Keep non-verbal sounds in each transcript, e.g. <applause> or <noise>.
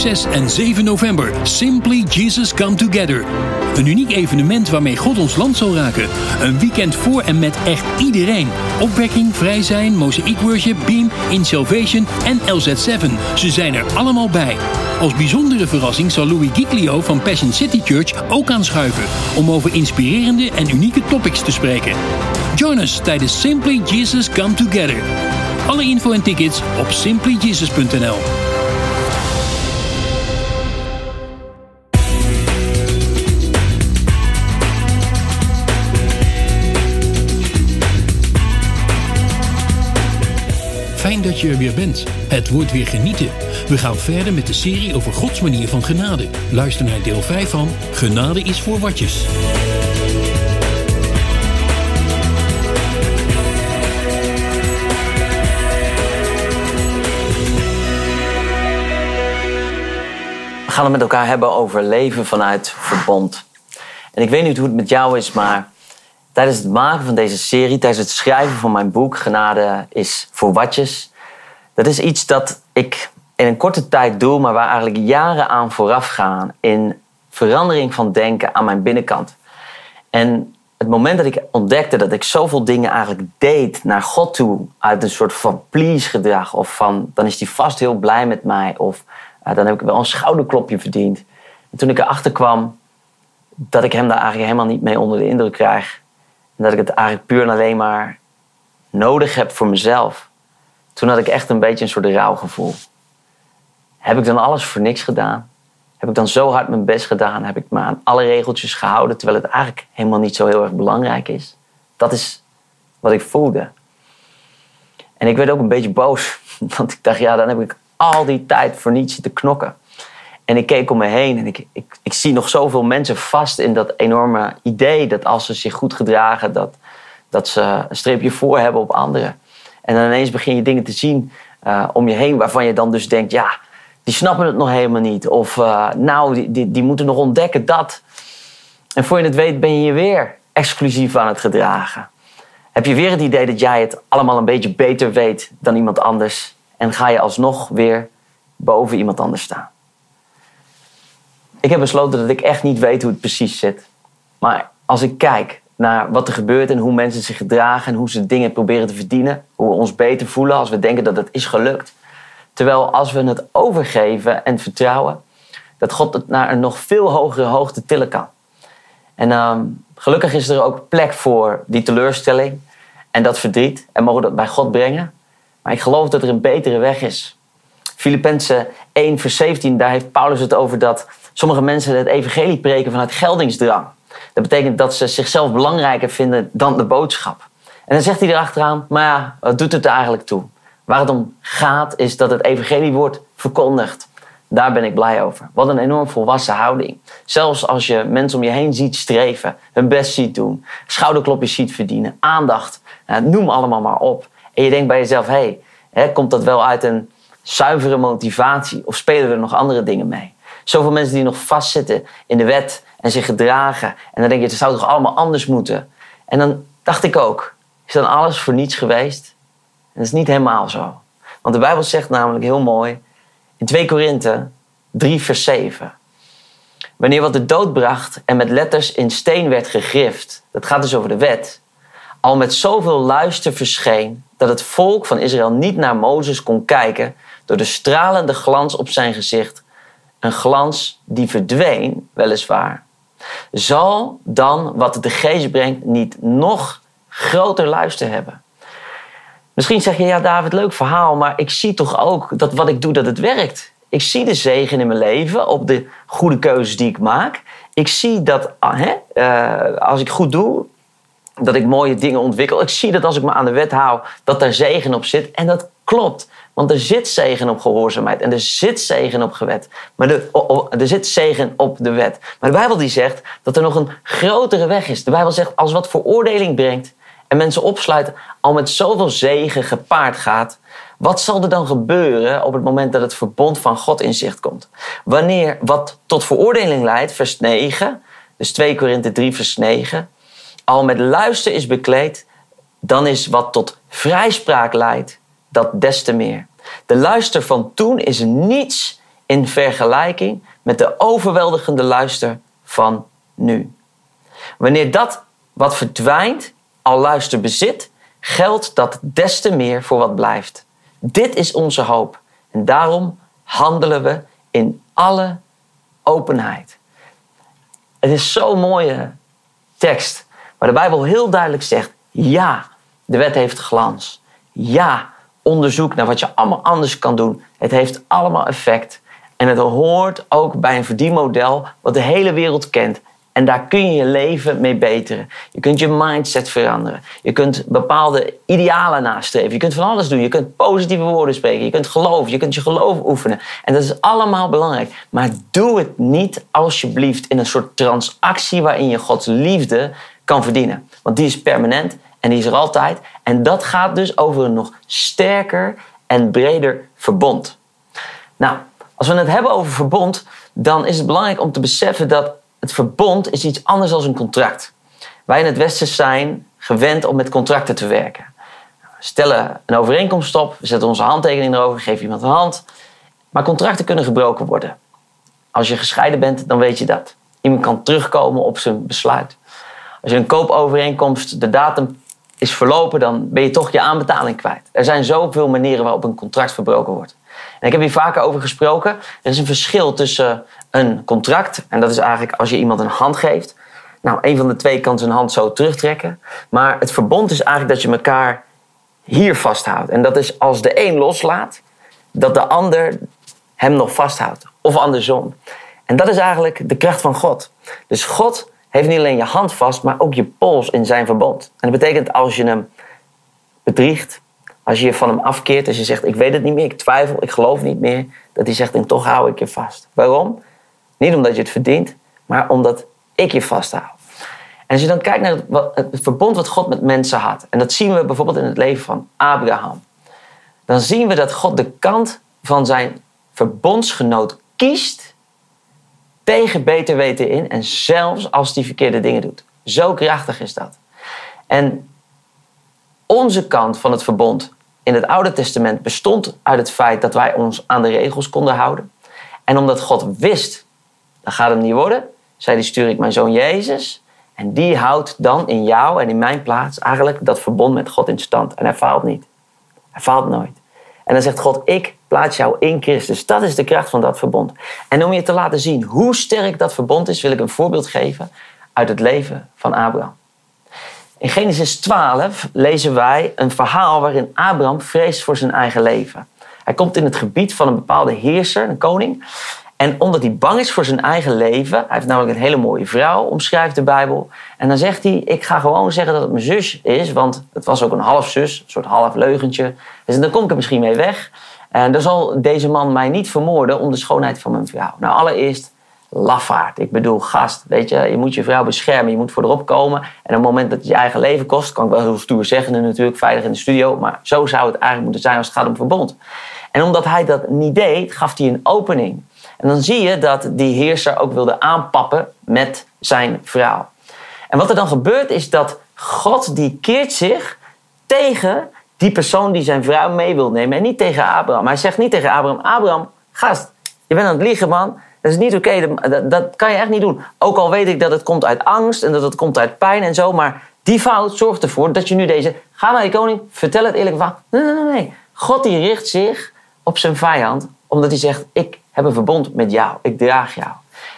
6 en 7 november. Simply Jesus Come Together. Een uniek evenement waarmee God ons land zal raken. Een weekend voor en met echt iedereen. Opwekking, vrij zijn, Mosaic Worship, Beam, In Salvation en LZ7. Ze zijn er allemaal bij. Als bijzondere verrassing zal Louis Giglio van Passion City Church ook aanschuiven. Om over inspirerende en unieke topics te spreken. Join us tijdens Simply Jesus Come Together. Alle info en tickets op simplyjesus.nl. dat je er weer bent. Het wordt weer genieten. We gaan verder met de serie over Gods manier van genade. Luister naar deel 5 van Genade is voor watjes. We gaan het met elkaar hebben over leven vanuit verbond. En ik weet niet hoe het met jou is, maar tijdens het maken van deze serie, tijdens het schrijven van mijn boek Genade is voor watjes, dat is iets dat ik in een korte tijd doe, maar waar eigenlijk jaren aan vooraf gaan in verandering van denken aan mijn binnenkant. En het moment dat ik ontdekte dat ik zoveel dingen eigenlijk deed naar God toe, uit een soort van please gedrag, of van dan is hij vast heel blij met mij, of uh, dan heb ik wel een schouderklopje verdiend. En toen ik erachter kwam dat ik hem daar eigenlijk helemaal niet mee onder de indruk krijg, en dat ik het eigenlijk puur en alleen maar nodig heb voor mezelf, toen had ik echt een beetje een soort rouwgevoel. Heb ik dan alles voor niks gedaan? Heb ik dan zo hard mijn best gedaan? Heb ik me aan alle regeltjes gehouden, terwijl het eigenlijk helemaal niet zo heel erg belangrijk is? Dat is wat ik voelde. En ik werd ook een beetje boos, <laughs> want ik dacht, ja, dan heb ik al die tijd voor niets te knokken. En ik keek om me heen en ik, ik, ik zie nog zoveel mensen vast in dat enorme idee dat als ze zich goed gedragen, dat, dat ze een streepje voor hebben op anderen. En dan ineens begin je dingen te zien uh, om je heen waarvan je dan dus denkt, ja, die snappen het nog helemaal niet. Of uh, nou, die, die, die moeten nog ontdekken dat. En voor je het weet ben je je weer exclusief aan het gedragen. Heb je weer het idee dat jij het allemaal een beetje beter weet dan iemand anders. En ga je alsnog weer boven iemand anders staan. Ik heb besloten dat ik echt niet weet hoe het precies zit. Maar als ik kijk naar wat er gebeurt en hoe mensen zich gedragen en hoe ze dingen proberen te verdienen, hoe we ons beter voelen als we denken dat het is gelukt. Terwijl als we het overgeven en vertrouwen, dat God het naar een nog veel hogere hoogte tillen kan. En um, gelukkig is er ook plek voor die teleurstelling en dat verdriet en mogen dat bij God brengen. Maar ik geloof dat er een betere weg is. Filippenzen 1, vers 17, daar heeft Paulus het over dat sommige mensen het evangelie preken vanuit geldingsdrang. Dat betekent dat ze zichzelf belangrijker vinden dan de boodschap. En dan zegt hij erachteraan, maar ja, wat doet het er eigenlijk toe? Waar het om gaat is dat het evangelie wordt verkondigd. Daar ben ik blij over. Wat een enorm volwassen houding. Zelfs als je mensen om je heen ziet streven, hun best ziet doen, schouderklopjes ziet verdienen, aandacht, noem allemaal maar op. En je denkt bij jezelf, hé, hey, komt dat wel uit een zuivere motivatie of spelen er nog andere dingen mee? Zoveel mensen die nog vastzitten in de wet en zich gedragen. En dan denk je, het zou toch allemaal anders moeten? En dan dacht ik ook, is dan alles voor niets geweest? En dat is niet helemaal zo. Want de Bijbel zegt namelijk heel mooi in 2 Korinthe 3 vers 7. Wanneer wat de dood bracht en met letters in steen werd gegrift, dat gaat dus over de wet, al met zoveel luister verscheen dat het volk van Israël niet naar Mozes kon kijken door de stralende glans op zijn gezicht, een glans die verdween, weliswaar, zal dan wat de geest brengt niet nog groter luister hebben. Misschien zeg je, ja David, leuk verhaal, maar ik zie toch ook dat wat ik doe, dat het werkt. Ik zie de zegen in mijn leven op de goede keuzes die ik maak. Ik zie dat ah, hè, uh, als ik goed doe, dat ik mooie dingen ontwikkel. Ik zie dat als ik me aan de wet hou, dat daar zegen op zit. En dat klopt. Want er zit zegen op gehoorzaamheid en er zit zegen op gewet. Maar de, er zit zegen op de wet. Maar de Bijbel die zegt dat er nog een grotere weg is. De Bijbel zegt als wat veroordeling brengt en mensen opsluiten, al met zoveel zegen gepaard gaat. Wat zal er dan gebeuren op het moment dat het verbond van God in zicht komt? Wanneer wat tot veroordeling leidt, vers 9, dus 2 Korinthe 3, vers 9, al met luister is bekleed, dan is wat tot vrijspraak leidt, dat des te meer. De luister van toen is niets in vergelijking met de overweldigende luister van nu. Wanneer dat wat verdwijnt al luister bezit, geldt dat des te meer voor wat blijft. Dit is onze hoop en daarom handelen we in alle openheid. Het is zo'n mooie tekst, waar de Bijbel heel duidelijk zegt: ja, de wet heeft glans. Ja, onderzoek naar wat je allemaal anders kan doen. Het heeft allemaal effect. En het hoort ook bij een verdienmodel wat de hele wereld kent. En daar kun je je leven mee beteren. Je kunt je mindset veranderen. Je kunt bepaalde idealen nastreven. Je kunt van alles doen. Je kunt positieve woorden spreken. Je kunt geloven. Je kunt je geloof oefenen. En dat is allemaal belangrijk. Maar doe het niet alsjeblieft in een soort transactie waarin je Gods liefde kan verdienen. Want die is permanent en die is er altijd. En dat gaat dus over een nog sterker en breder verbond. Nou, als we het hebben over verbond, dan is het belangrijk om te beseffen dat het verbond is iets anders dan een contract. Wij in het Westen zijn gewend om met contracten te werken. We stellen een overeenkomst op, we zetten onze handtekening erover, geven iemand een hand. Maar contracten kunnen gebroken worden. Als je gescheiden bent, dan weet je dat. Iemand kan terugkomen op zijn besluit. Als je een koopovereenkomst, de datum is verlopen, dan ben je toch je aanbetaling kwijt. Er zijn zoveel manieren waarop een contract verbroken wordt. En ik heb hier vaker over gesproken. Er is een verschil tussen een contract, en dat is eigenlijk als je iemand een hand geeft. Nou, een van de twee kan zijn hand zo terugtrekken. Maar het verbond is eigenlijk dat je elkaar hier vasthoudt. En dat is als de een loslaat, dat de ander hem nog vasthoudt. Of andersom. En dat is eigenlijk de kracht van God. Dus God heeft niet alleen je hand vast, maar ook je pols in zijn verbond. En dat betekent als je hem bedriegt, als je je van hem afkeert, als je zegt: Ik weet het niet meer, ik twijfel, ik geloof niet meer, dat hij zegt: En toch hou ik je vast. Waarom? Niet omdat je het verdient, maar omdat ik je vasthoud. En als je dan kijkt naar het, het verbond wat God met mensen had, en dat zien we bijvoorbeeld in het leven van Abraham, dan zien we dat God de kant van zijn verbondsgenoot kiest tegen beter weten in en zelfs als hij verkeerde dingen doet. Zo krachtig is dat. En onze kant van het verbond in het Oude Testament bestond uit het feit dat wij ons aan de regels konden houden. En omdat God wist, dat gaat hem niet worden, zei hij, stuur ik mijn zoon Jezus. En die houdt dan in jou en in mijn plaats eigenlijk dat verbond met God in stand. En hij faalt niet. Hij faalt nooit. En dan zegt God, ik plaats jou in Christus. Dat is de kracht van dat verbond. En om je te laten zien hoe sterk dat verbond is, wil ik een voorbeeld geven uit het leven van Abraham. In Genesis 12 lezen wij een verhaal waarin Abraham vreest voor zijn eigen leven. Hij komt in het gebied van een bepaalde heerser, een koning. En omdat hij bang is voor zijn eigen leven, hij heeft namelijk een hele mooie vrouw, omschrijft de Bijbel. En dan zegt hij: Ik ga gewoon zeggen dat het mijn zus is, want het was ook een half zus, een soort half leugentje. Dus dan kom ik er misschien mee weg. En dan zal deze man mij niet vermoorden om de schoonheid van mijn vrouw. Nou, allereerst lafaard. Ik bedoel, gast, weet je, je moet je vrouw beschermen, je moet voor erop komen. En op het moment dat het je eigen leven kost, kan ik wel heel stoer zeggen natuurlijk, veilig in de studio. Maar zo zou het eigenlijk moeten zijn als het gaat om verbond. En omdat hij dat niet deed, gaf hij een opening. En dan zie je dat die heerser ook wilde aanpappen met zijn vrouw. En wat er dan gebeurt is dat God die keert zich tegen die persoon die zijn vrouw mee wil nemen. En niet tegen Abraham. Hij zegt niet tegen Abraham, Abraham, gast, je bent aan het liegen man. Dat is niet oké, dat, dat, kan je echt niet doen. Ook al weet ik dat het komt uit angst en dat het komt uit pijn en zo. Maar die fout zorgt ervoor dat je nu deze... Ga naar die koning, vertel het eerlijk van. Nee, nee, nee, nee. God die richt zich op zijn vijand. Omdat hij zegt, ik heb een verbond met jou. Ik draag jou.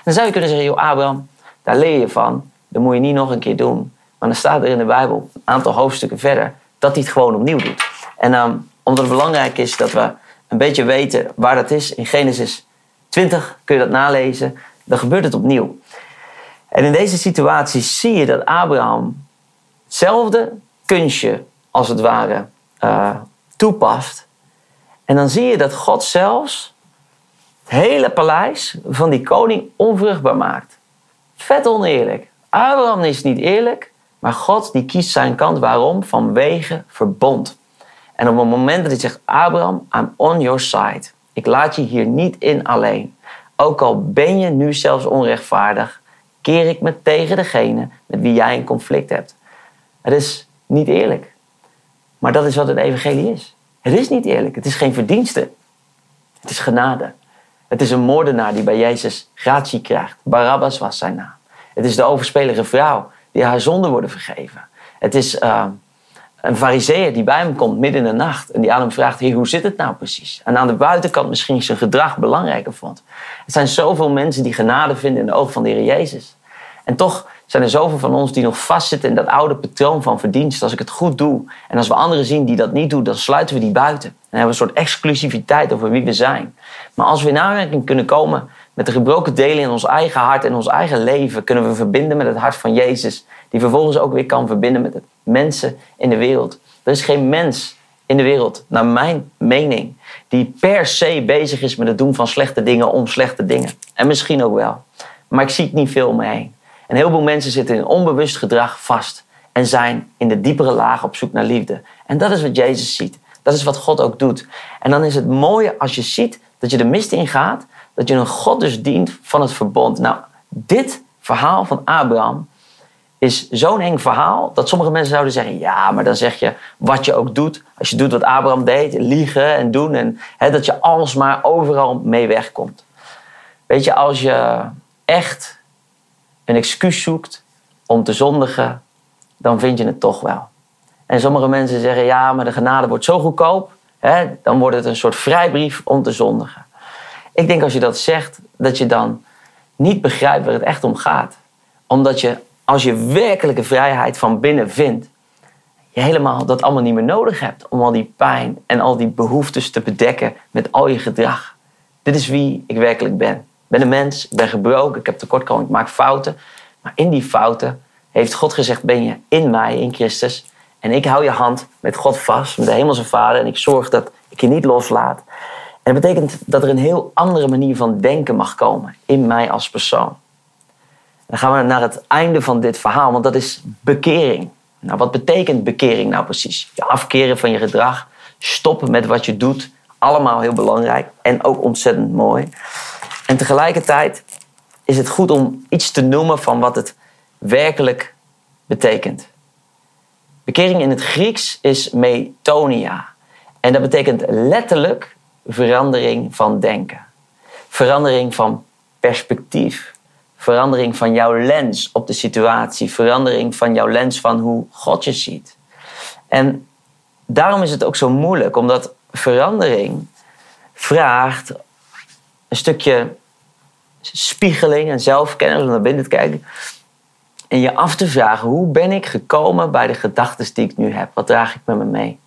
dan zou je kunnen zeggen, joh Abraham, daar leer je van. Dat moet je niet nog een keer doen. Maar dan staat er in de Bijbel, een aantal hoofdstukken verder, dat hij het gewoon opnieuw doet. En um, omdat het belangrijk is dat we een beetje weten waar dat is. In Genesis 20 kun je dat nalezen. Dan gebeurt het opnieuw. En in deze situatie zie je dat Abraham hetzelfde kunstje, als het ware, uh, toepast. En dan zie je dat God zelfs het hele paleis van die koning onvruchtbaar maakt. Vet oneerlijk. Abraham is niet eerlijk, maar God die kiest zijn kant. Waarom? Vanwege verbond. En op het moment dat hij zegt, Abraham, I'm on your side. Ik laat je hier niet in alleen. Ook al ben je nu zelfs onrechtvaardig, keer ik me tegen degene met wie jij een conflict hebt. Het is niet eerlijk. Maar dat is wat het evangelie is. Het is niet eerlijk. Het is geen verdienste. Het is genade. Het is een moordenaar die bij Jezus gratie krijgt. Barabbas was zijn naam. Het is de overspelige vrouw die haar zonden worden vergeven. Het is uh, een fariseer die bij hem komt midden in de nacht. En die aan hem vraagt, Heer, hoe zit het nou precies? En aan de buitenkant misschien zijn gedrag belangrijker vond. Er zijn zoveel mensen die genade vinden in de ogen van de Heer Jezus. En toch zijn er zoveel van ons die nog vastzitten in dat oude patroon van verdienst. Als ik het goed doe en als we anderen zien die dat niet doen, dan sluiten we die buiten. En hebben we een soort exclusiviteit over wie we zijn. Maar als we in aanraking kunnen komen met de gebroken delen in ons eigen hart en ons eigen leven, kunnen we verbinden met het hart van Jezus. Die vervolgens ook weer kan verbinden met de mensen in de wereld. Er is geen mens in de wereld, naar mijn mening, die per se bezig is met het doen van slechte dingen om slechte dingen. En misschien ook wel. Maar ik zie het niet veel om me heen. En heel veel mensen zitten in onbewust gedrag vast en zijn in de diepere laag op zoek naar liefde. En dat is wat Jezus ziet. Dat is wat God ook doet. En dan is het mooie als je ziet dat je de mist ingaat, dat je een God dus dient van het verbond. Nou, dit verhaal van Abraham is zo'n eng verhaal dat sommige mensen zouden zeggen: ja, maar dan zeg je wat je ook doet. Als je doet wat Abraham deed, liegen en doen, en dat je alsmaar overal mee wegkomt. Weet je, als je echt een excuus zoekt om te zondigen, dan vind je het toch wel. En sommige mensen zeggen, ja, maar de genade wordt zo goedkoop, hè, dan wordt het een soort vrijbrief om te zondigen. Ik denk als je dat zegt, dat je dan niet begrijpt waar het echt om gaat. Omdat je, als je werkelijke vrijheid van binnen vindt, je helemaal dat allemaal niet meer nodig hebt om al die pijn en al die behoeftes te bedekken met al je gedrag. Dit is wie ik werkelijk ben ben een mens, ben gebroken, ik heb tekortkomingen, ik maak fouten. Maar in die fouten heeft God gezegd, ben je in mij, in Christus. En ik hou je hand met God vast, met de hemelse vader. En ik zorg dat ik je niet loslaat. En dat betekent dat er een heel andere manier van denken mag komen in mij als persoon. Dan gaan we naar het einde van dit verhaal, want dat is bekering. Nou, wat betekent bekering nou precies? Je afkeren van je gedrag, stoppen met wat je doet. Allemaal heel belangrijk en ook ontzettend mooi. En tegelijkertijd is het goed om iets te noemen van wat het werkelijk betekent. Bekering in het Grieks is metonia. En dat betekent letterlijk verandering van denken. Verandering van perspectief. Verandering van jouw lens op de situatie. Verandering van jouw lens van hoe God je ziet. En daarom is het ook zo moeilijk, omdat verandering vraagt een stukje spiegeling en zelfkennis om naar binnen te kijken. En je af te vragen, hoe ben ik gekomen bij de gedachten die ik nu heb? Wat draag ik met me mee?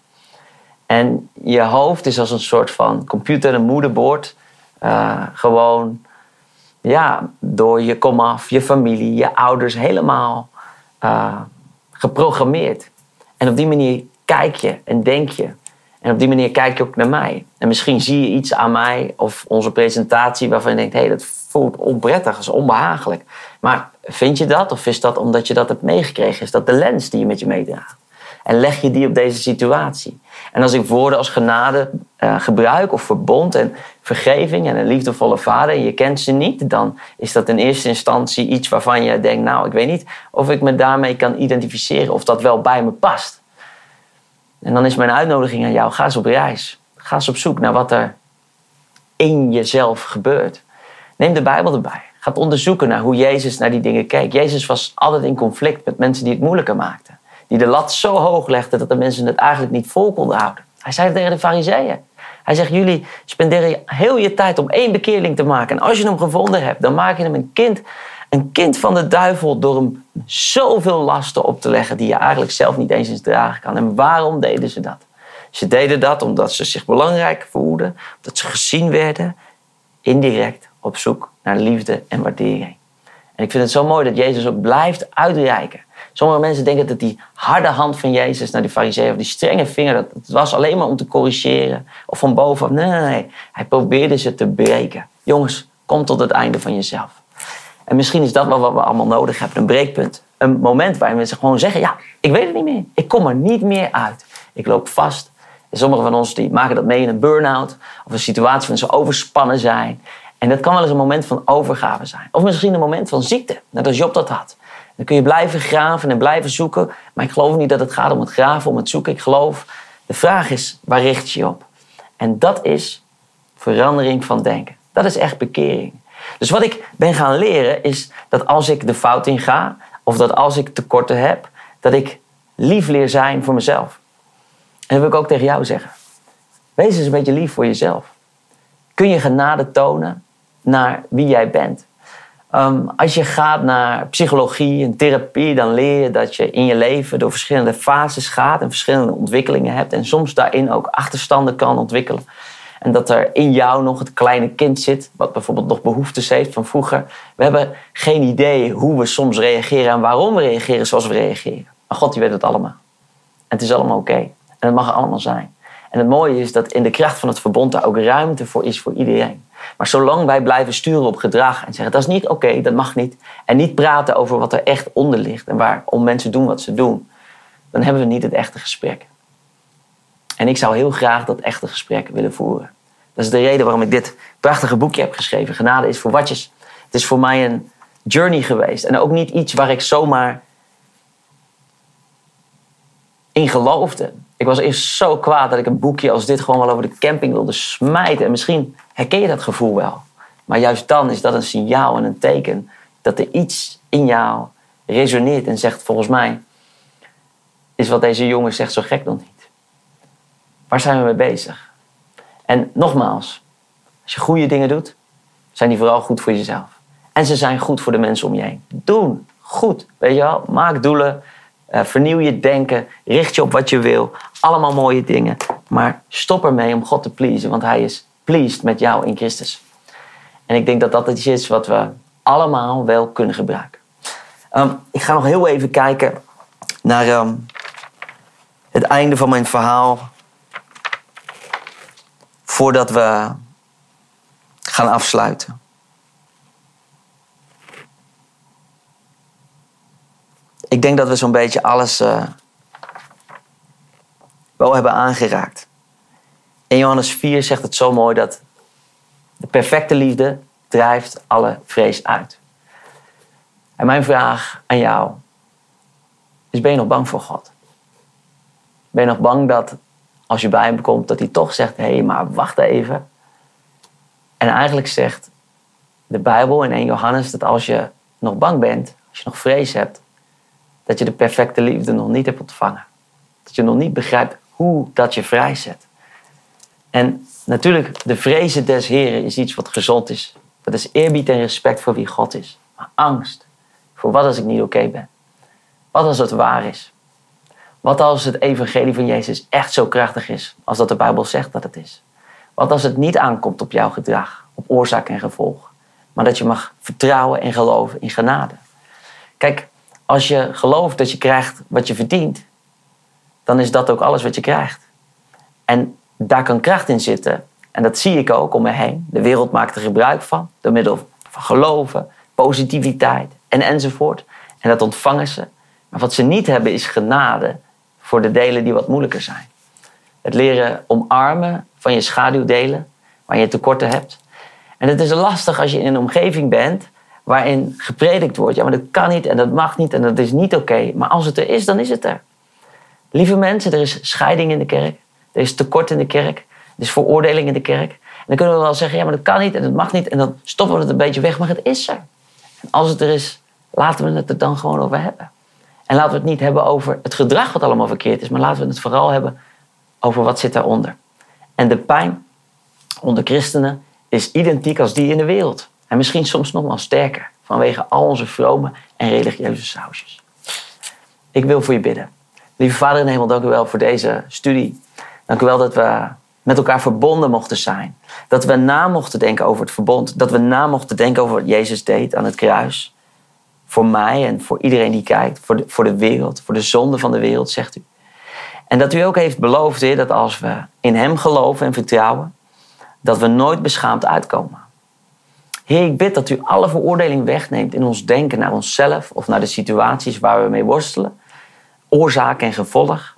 En je hoofd is als een soort van computer, een moederbord. Uh, gewoon, ja, door je komaf, je familie, je ouders helemaal uh, geprogrammeerd. En op die manier kijk je en denk je. En op die manier kijk je ook naar mij. En misschien zie je iets aan mij of onze presentatie waarvan je denkt: hé, hey, dat voelt onprettig, is onbehagelijk. Maar vind je dat of is dat omdat je dat hebt meegekregen? Is dat de lens die je met je meedraagt? En leg je die op deze situatie? En als ik woorden als genade uh, gebruik of verbond en vergeving en een liefdevolle vader en je kent ze niet, dan is dat in eerste instantie iets waarvan je denkt, nou, ik weet niet of ik me daarmee kan identificeren of dat wel bij me past. En dan is mijn uitnodiging aan jou: ga eens op reis. Ga eens op zoek naar wat er in jezelf gebeurt. Neem de Bijbel erbij. Ga onderzoeken naar hoe Jezus naar die dingen keek. Jezus was altijd in conflict met mensen die het moeilijker maakten. Die de lat zo hoog legden dat de mensen het eigenlijk niet vol konden houden. Hij zei tegen de fariseeën. Hij zegt, jullie spenderen heel je tijd om één bekeerling te maken. En als je hem gevonden hebt, dan maak je hem een kind, een kind van de duivel... door hem zoveel lasten op te leggen die je eigenlijk zelf niet eens eens dragen kan. En waarom deden ze dat? Ze deden dat omdat ze zich belangrijk voelden, omdat ze gezien werden, indirect op zoek naar liefde en waardering. En ik vind het zo mooi dat Jezus ook blijft uitreiken. Sommige mensen denken dat die harde hand van Jezus naar die fariseeën, of die strenge vinger, dat het was alleen maar om te corrigeren. Of van bovenaf. Nee, nee, nee. Hij probeerde ze te breken. Jongens, kom tot het einde van jezelf. En misschien is dat wel wat we allemaal nodig hebben. Een breekpunt. Een moment waarin mensen gewoon zeggen, ja, ik weet het niet meer. Ik kom er niet meer uit. Ik loop vast. Sommigen van ons die maken dat mee in een burn-out of een situatie waarin ze overspannen zijn. En dat kan wel eens een moment van overgave zijn. Of misschien een moment van ziekte, net als Job dat had. Dan kun je blijven graven en blijven zoeken. Maar ik geloof niet dat het gaat om het graven, om het zoeken. Ik geloof, de vraag is, waar richt je je op? En dat is verandering van denken. Dat is echt bekering. Dus wat ik ben gaan leren is dat als ik de fout in ga, of dat als ik tekorten heb, dat ik lief leer zijn voor mezelf. En dat wil ik ook tegen jou zeggen. Wees eens een beetje lief voor jezelf. Kun je genade tonen naar wie jij bent? Ehm, als je gaat naar psychologie en therapie, dan leer je dat je in je leven door verschillende fases gaat en verschillende ontwikkelingen hebt. En soms daarin ook achterstanden kan ontwikkelen. En dat er in jou nog het kleine kind zit, wat bijvoorbeeld nog behoeftes heeft van vroeger. We hebben geen idee hoe we soms reageren en waarom we reageren zoals we reageren. Maar God, die weet het allemaal. En het is allemaal oké. En het mag allemaal zijn. En het mooie is dat in de kracht van het verbond daar ook ruimte voor is voor iedereen. Maar zolang wij blijven sturen op gedrag en zeggen dat is niet oké, dat mag niet. En niet praten over wat er echt onder ligt en waarom mensen doen wat ze doen. Dan hebben we niet het echte gesprek. En ik zou heel graag dat echte gesprek willen voeren. Dat is de reden waarom ik dit prachtige boekje heb geschreven. Genade is voor watjes. Het is voor mij een journey geweest. En ook niet iets waar ik zomaar in geloofde. Ik was eerst zo kwaad dat ik een boekje als dit gewoon wel over de camping wilde smijten. En misschien herken je dat gevoel wel. Maar juist dan is dat een signaal en een teken dat er iets in jou resoneert en zegt: Volgens mij is wat deze jongen zegt zo gek nog niet. Waar zijn we mee bezig? En nogmaals, als je goede dingen doet, zijn die vooral goed voor jezelf. En ze zijn goed voor de mensen om je heen. Doen goed, weet je wel. Maak doelen, uh, vernieuw je denken, richt je op wat je wil. Allemaal mooie dingen. Maar stop ermee om God te pleasen, want Hij is pleased met jou in Christus. En ik denk dat dat iets is wat we allemaal wel kunnen gebruiken. Um, ik ga nog heel even kijken naar um, het einde van mijn verhaal. Voordat we gaan afsluiten. Ik denk dat we zo'n beetje alles uh, wel hebben aangeraakt. In Johannes 4 zegt het zo mooi dat de perfecte liefde drijft alle vrees uit. En mijn vraag aan jou is: ben je nog bang voor God? Ben je nog bang dat als je bij hem komt, dat hij toch zegt: hé, hey, maar wacht even. En eigenlijk zegt de Bijbel in 1 Johannes dat als je nog bang bent, als je nog vrees hebt, dat je de perfecte liefde nog niet hebt ontvangen. Dat je nog niet begrijpt hoe dat je vrijzet. En natuurlijk, de vrezen des Heren is iets wat gezond is. Dat is eerbied en respect voor wie God is. Maar angst voor wat als ik niet oké ben. Wat als het waar is. Wat als het evangelie van Jezus echt zo krachtig is als dat de Bijbel zegt dat het is. Wat als het niet aankomt op jouw gedrag, op oorzaak en gevolg. Maar dat je mag vertrouwen en geloven in genade. Kijk, als je gelooft dat je krijgt wat je verdient, dan is dat ook alles wat je krijgt. En daar kan kracht in zitten. En dat zie ik ook om me heen. De wereld maakt er gebruik van, door middel van geloven, positiviteit en enzovoort. En dat ontvangen ze. Maar wat ze niet hebben is genade voor de delen die wat moeilijker zijn. Het leren omarmen van je schaduwdelen, waar je tekorten hebt. En het is lastig als je in een omgeving bent waarin gepredikt wordt. Ja, maar dat kan niet en dat mag niet en dat is niet oké. Maar als het er is, dan is het er. Lieve mensen, er is scheiding in de kerk. Er is tekort in de kerk. Er is veroordeling in de kerk. En dan kunnen we wel zeggen, ja, maar dat kan niet en dat mag niet. En dan stoppen we het een beetje weg, maar het is er. En als het er is, laten we het er dan gewoon over hebben. En laten we het niet hebben over het gedrag wat allemaal verkeerd is. Maar laten we het vooral hebben over wat zit daaronder. En de pijn onder christenen is identiek als die in de wereld. En misschien soms nog wel sterker vanwege al onze vrome en religieuze sausjes. Ik wil voor je bidden. Lieve Vader in de hemel, dank u wel voor deze studie. Dank u wel dat we met elkaar verbonden mochten zijn. Dat we na mochten denken over het verbond. Dat we na mochten denken over wat Jezus deed aan het kruis. Voor mij en voor iedereen die kijkt. Voor de, voor de wereld, voor de zonde van de wereld, zegt u. En dat u ook heeft beloofd, Heer, dat als we in Hem geloven en vertrouwen, dat we nooit beschaamd uitkomen. Heer, ik bid dat u alle veroordeling wegneemt in ons denken naar onszelf of naar de situaties waar we mee worstelen. Oorzaak en gevolg.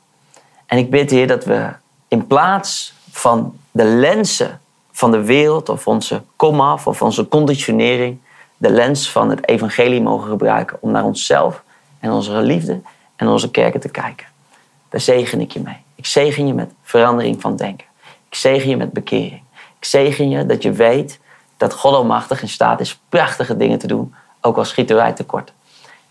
En ik bid, Heer, dat we in plaats van de lenzen van de wereld of onze komaf of onze conditionering, de lens van het evangelie mogen gebruiken om naar onszelf en onze liefde en onze kerken te kijken. Daar zegen ik je mee. Ik zegen je met verandering van denken. Ik zegen je met bekering. Ik zegen je dat je weet dat God almachtig in staat is prachtige dingen te doen, ook al schieten wij tekort.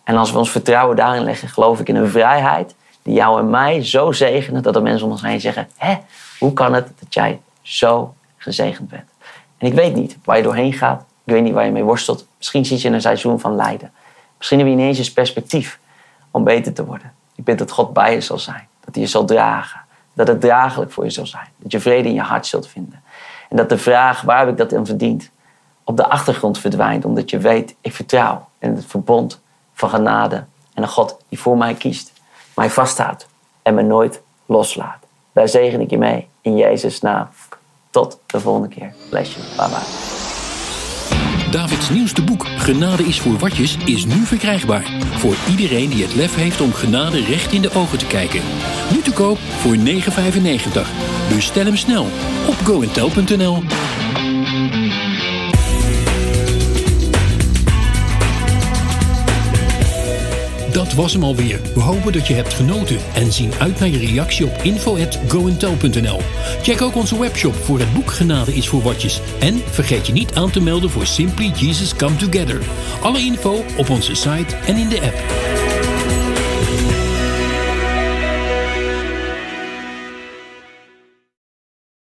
En als we ons vertrouwen daarin leggen, geloof ik in een vrijheid die jou en mij zo zegenen dat er mensen om ons heen zeggen: Hé, hoe kan het dat jij zo gezegend bent? En ik weet niet waar je doorheen gaat. Ik weet niet waar je mee worstelt. Misschien zit je in een seizoen van lijden. Misschien heb je ineens eens perspectief om beter te worden. Ik bid dat God bij je zal zijn. Dat hij je zal dragen. Dat het draaglijk voor je zal zijn. Dat je vrede in je hart zult vinden. En dat de vraag, waar heb ik dat in verdiend? Op de achtergrond verdwijnt. Omdat je weet, ik vertrouw in het verbond van genade. En een God die voor mij kiest. Mij vasthoudt. En me nooit loslaat. Daar zegen ik je mee. In Jezus' naam. Tot de volgende keer. Bless you. Bye bye. Davids nieuwste boek Genade is voor watjes is nu verkrijgbaar. Voor iedereen die het lef heeft om genade recht in de ogen te kijken. Nu te koop voor 9,95. Bestel hem snel op goentel.nl. Dat was hem alweer. We hopen dat je hebt genoten en zien uit naar je reactie op info.goentel.nl. Check ook onze webshop voor het boek Genade is voor watjes. En vergeet je niet aan te melden voor Simply Jesus Come Together. Alle info op onze site en in de app.